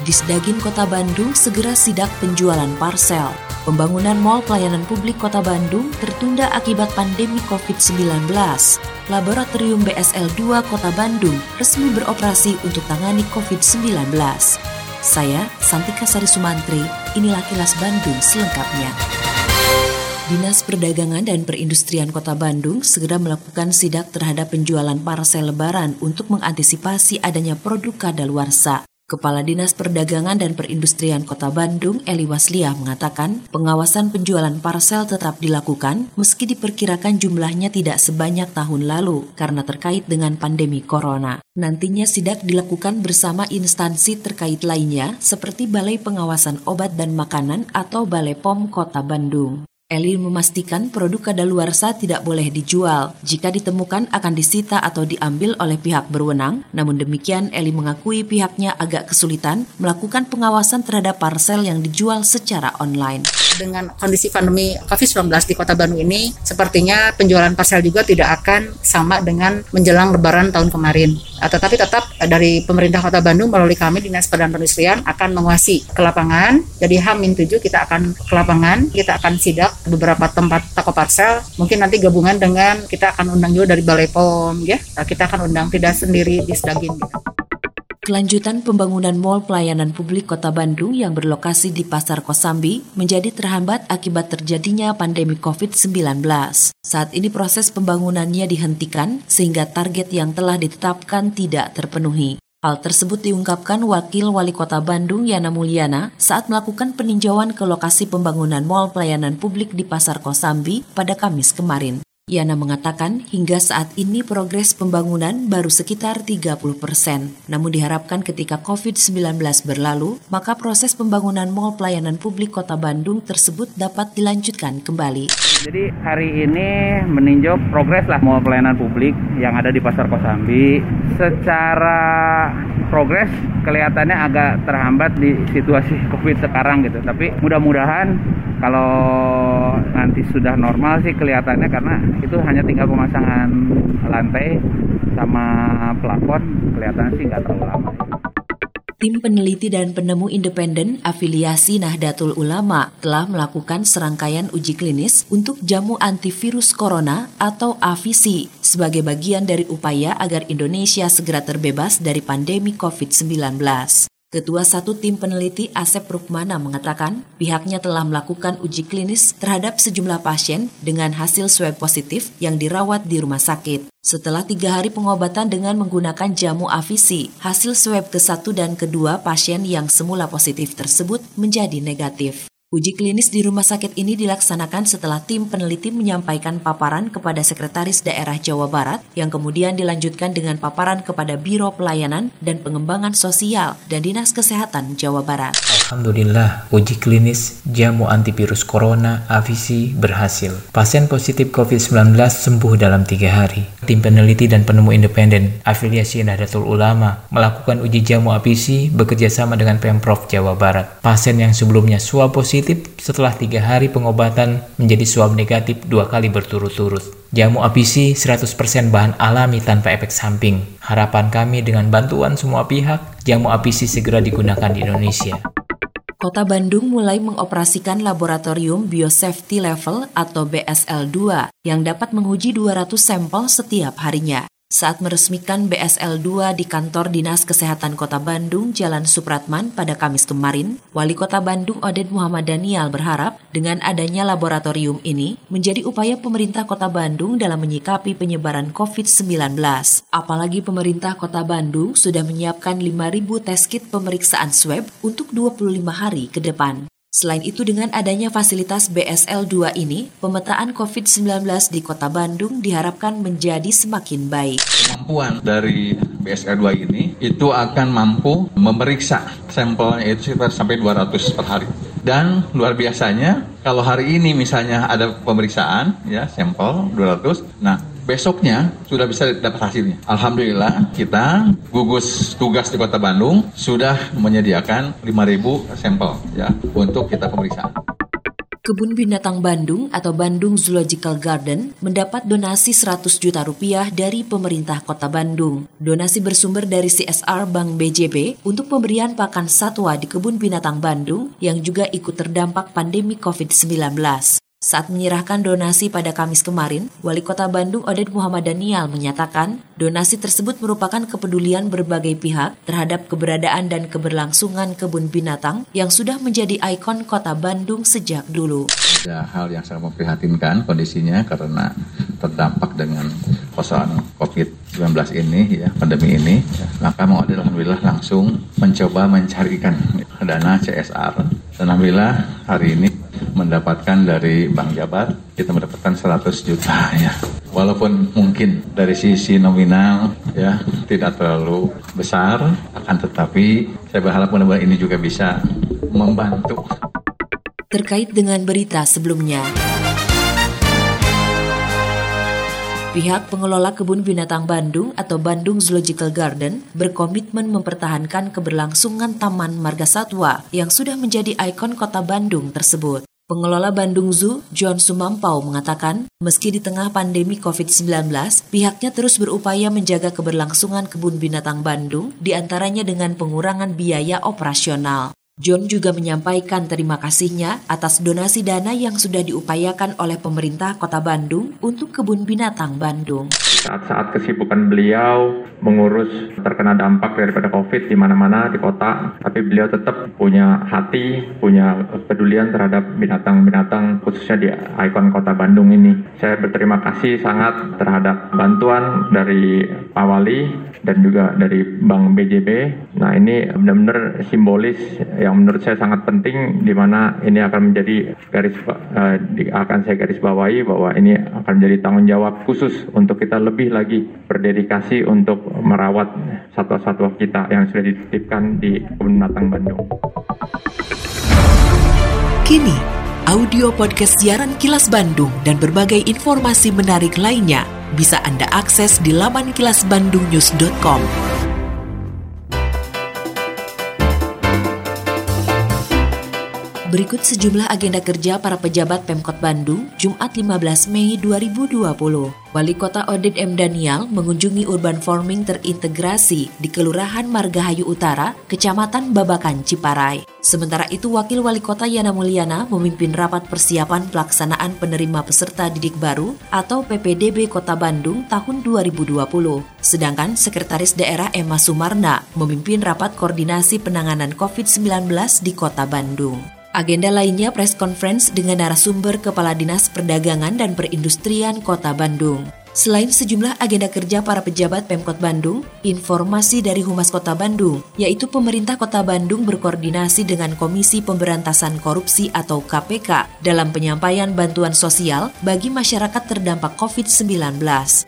Disdagin Kota Bandung segera sidak penjualan parsel. Pembangunan Mall Pelayanan Publik Kota Bandung tertunda akibat pandemi COVID-19. Laboratorium BSL 2 Kota Bandung resmi beroperasi untuk tangani COVID-19. Saya, Santika Sari Sumantri, inilah kilas Bandung selengkapnya. Dinas Perdagangan dan Perindustrian Kota Bandung segera melakukan sidak terhadap penjualan parsel lebaran untuk mengantisipasi adanya produk kadaluarsa. Kepala Dinas Perdagangan dan Perindustrian Kota Bandung, Eli Waslia, mengatakan pengawasan penjualan parsel tetap dilakukan meski diperkirakan jumlahnya tidak sebanyak tahun lalu karena terkait dengan pandemi corona. Nantinya sidak dilakukan bersama instansi terkait lainnya seperti Balai Pengawasan Obat dan Makanan atau Balai POM Kota Bandung. Eli memastikan produk kadaluarsa tidak boleh dijual. Jika ditemukan akan disita atau diambil oleh pihak berwenang. Namun demikian, Eli mengakui pihaknya agak kesulitan melakukan pengawasan terhadap parsel yang dijual secara online. Dengan kondisi pandemi COVID-19 di Kota Bandung ini, sepertinya penjualan parsel juga tidak akan sama dengan menjelang Lebaran tahun kemarin. Ah, tetapi tetap dari pemerintah Kota Bandung melalui kami Dinas Perdana Perindustrian akan menguasai ke lapangan. Jadi H-7 kita akan ke lapangan, kita akan sidak beberapa tempat toko parsel. Mungkin nanti gabungan dengan kita akan undang juga dari Balai POM ya. Kita akan undang tidak sendiri di Sedagin gitu. Kelanjutan pembangunan Mall Pelayanan Publik Kota Bandung yang berlokasi di Pasar Kosambi menjadi terhambat akibat terjadinya pandemi COVID-19. Saat ini proses pembangunannya dihentikan sehingga target yang telah ditetapkan tidak terpenuhi. Hal tersebut diungkapkan Wakil Wali Kota Bandung Yana Mulyana saat melakukan peninjauan ke lokasi pembangunan Mall Pelayanan Publik di Pasar Kosambi pada Kamis kemarin. Yana mengatakan hingga saat ini progres pembangunan baru sekitar 30 persen. Namun diharapkan ketika COVID-19 berlalu, maka proses pembangunan Mall Pelayanan Publik Kota Bandung tersebut dapat dilanjutkan kembali. Jadi hari ini meninjau progres lah Mall Pelayanan Publik yang ada di Pasar Kosambi. Secara progres kelihatannya agak terhambat di situasi COVID sekarang gitu. Tapi mudah-mudahan kalau nanti sudah normal sih kelihatannya karena itu hanya tinggal pemasangan lantai sama plafon kelihatannya sih nggak terlalu lama. Tim peneliti dan penemu independen afiliasi Nahdlatul Ulama telah melakukan serangkaian uji klinis untuk jamu antivirus corona atau AVC sebagai bagian dari upaya agar Indonesia segera terbebas dari pandemi COVID-19. Ketua satu tim peneliti Asep Rukmana mengatakan pihaknya telah melakukan uji klinis terhadap sejumlah pasien dengan hasil swab positif yang dirawat di rumah sakit. Setelah tiga hari pengobatan dengan menggunakan jamu AVC, hasil swab ke-1 dan kedua pasien yang semula positif tersebut menjadi negatif. Uji klinis di rumah sakit ini dilaksanakan setelah tim peneliti menyampaikan paparan kepada Sekretaris Daerah Jawa Barat yang kemudian dilanjutkan dengan paparan kepada Biro Pelayanan dan Pengembangan Sosial dan Dinas Kesehatan Jawa Barat. Alhamdulillah, uji klinis jamu antivirus corona AVC berhasil. Pasien positif COVID-19 sembuh dalam tiga hari. Tim peneliti dan penemu independen afiliasi Nahdlatul Ulama melakukan uji jamu AVC bekerjasama dengan Pemprov Jawa Barat. Pasien yang sebelumnya swab positif positif setelah tiga hari pengobatan menjadi swab negatif dua kali berturut-turut. Jamu APC 100% bahan alami tanpa efek samping. Harapan kami dengan bantuan semua pihak, jamu APC segera digunakan di Indonesia. Kota Bandung mulai mengoperasikan laboratorium biosafety level atau BSL-2 yang dapat menguji 200 sampel setiap harinya. Saat meresmikan BSL-2 di kantor Dinas Kesehatan Kota Bandung, Jalan Supratman pada Kamis kemarin, Wali Kota Bandung Oded Muhammad Daniel berharap dengan adanya laboratorium ini menjadi upaya pemerintah Kota Bandung dalam menyikapi penyebaran COVID-19. Apalagi pemerintah Kota Bandung sudah menyiapkan 5.000 tes kit pemeriksaan swab untuk 25 hari ke depan. Selain itu dengan adanya fasilitas BSL-2 ini, pemetaan COVID-19 di Kota Bandung diharapkan menjadi semakin baik. Kemampuan dari BSL-2 ini itu akan mampu memeriksa sampelnya itu sekitar sampai 200 per hari. Dan luar biasanya kalau hari ini misalnya ada pemeriksaan ya sampel 200, nah besoknya sudah bisa dapat hasilnya. Alhamdulillah kita gugus tugas di Kota Bandung sudah menyediakan 5.000 sampel ya untuk kita pemeriksaan. Kebun Binatang Bandung atau Bandung Zoological Garden mendapat donasi 100 juta rupiah dari pemerintah kota Bandung. Donasi bersumber dari CSR Bank BJB untuk pemberian pakan satwa di Kebun Binatang Bandung yang juga ikut terdampak pandemi COVID-19. Saat menyerahkan donasi pada Kamis kemarin, Wali Kota Bandung Oded Muhammad Daniel menyatakan donasi tersebut merupakan kepedulian berbagai pihak terhadap keberadaan dan keberlangsungan kebun binatang yang sudah menjadi ikon Kota Bandung sejak dulu. Ada hal yang sangat memprihatinkan kondisinya karena terdampak dengan persoalan COVID-19 ini, ya, pandemi ini. Maka mau Alhamdulillah langsung mencoba mencarikan dana CSR. Dan Alhamdulillah hari ini mendapatkan dari Bank Jabar kita mendapatkan 100 juta ya. Walaupun mungkin dari sisi nominal ya tidak terlalu besar akan tetapi saya berharap mudah-mudahan ini juga bisa membantu. Terkait dengan berita sebelumnya, Pihak pengelola Kebun Binatang Bandung atau Bandung Zoological Garden berkomitmen mempertahankan keberlangsungan Taman Marga Satwa yang sudah menjadi ikon kota Bandung tersebut. Pengelola Bandung Zoo, John Sumampau mengatakan, meski di tengah pandemi COVID-19, pihaknya terus berupaya menjaga keberlangsungan kebun binatang Bandung, di antaranya dengan pengurangan biaya operasional. John juga menyampaikan terima kasihnya atas donasi dana yang sudah diupayakan oleh pemerintah Kota Bandung untuk kebun binatang Bandung. Saat-saat kesibukan beliau mengurus terkena dampak daripada COVID di mana-mana di kota, tapi beliau tetap punya hati, punya kepedulian terhadap binatang-binatang khususnya di ikon kota Bandung ini. Saya berterima kasih sangat terhadap bantuan dari Pak Wali dan juga dari Bank BJB. Nah ini benar-benar simbolis yang menurut saya sangat penting di mana ini akan menjadi garis di, akan saya garis bawahi bahwa ini akan menjadi tanggung jawab khusus untuk kita lebih lagi berdedikasi untuk merawat satwa-satwa kita yang sudah dititipkan di kebun binatang Bandung. Kini, audio podcast siaran Kilas Bandung dan berbagai informasi menarik lainnya bisa Anda akses di laman kilasbandungnews.com. Berikut sejumlah agenda kerja para pejabat Pemkot Bandung Jumat 15 Mei 2020. Wali Kota Oded M. Daniel mengunjungi urban farming terintegrasi di Kelurahan Margahayu Utara, Kecamatan Babakan, Ciparai. Sementara itu, Wakil Wali Kota Yana Mulyana memimpin rapat persiapan pelaksanaan penerima peserta didik baru atau PPDB Kota Bandung tahun 2020. Sedangkan Sekretaris Daerah Emma Sumarna memimpin rapat koordinasi penanganan COVID-19 di Kota Bandung. Agenda lainnya press conference dengan narasumber Kepala Dinas Perdagangan dan Perindustrian Kota Bandung. Selain sejumlah agenda kerja para pejabat Pemkot Bandung, informasi dari Humas Kota Bandung, yaitu pemerintah Kota Bandung berkoordinasi dengan Komisi Pemberantasan Korupsi atau KPK dalam penyampaian bantuan sosial bagi masyarakat terdampak COVID-19,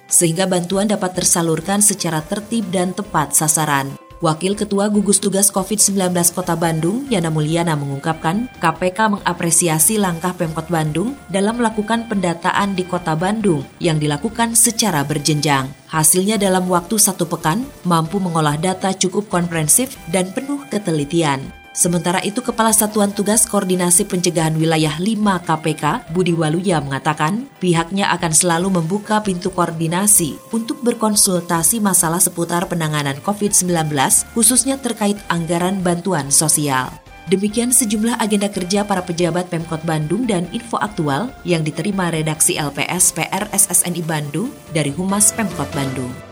sehingga bantuan dapat tersalurkan secara tertib dan tepat sasaran. Wakil Ketua Gugus Tugas COVID-19 Kota Bandung, Yana Mulyana mengungkapkan, KPK mengapresiasi langkah Pemkot Bandung dalam melakukan pendataan di Kota Bandung yang dilakukan secara berjenjang. Hasilnya dalam waktu satu pekan mampu mengolah data cukup komprehensif dan penuh ketelitian. Sementara itu, Kepala Satuan Tugas Koordinasi Pencegahan Wilayah 5 KPK, Budi Waluya mengatakan pihaknya akan selalu membuka pintu koordinasi untuk berkonsultasi masalah seputar penanganan COVID-19, khususnya terkait anggaran bantuan sosial. Demikian sejumlah agenda kerja para pejabat Pemkot Bandung dan info aktual yang diterima redaksi LPS PR SSNI Bandung dari Humas Pemkot Bandung.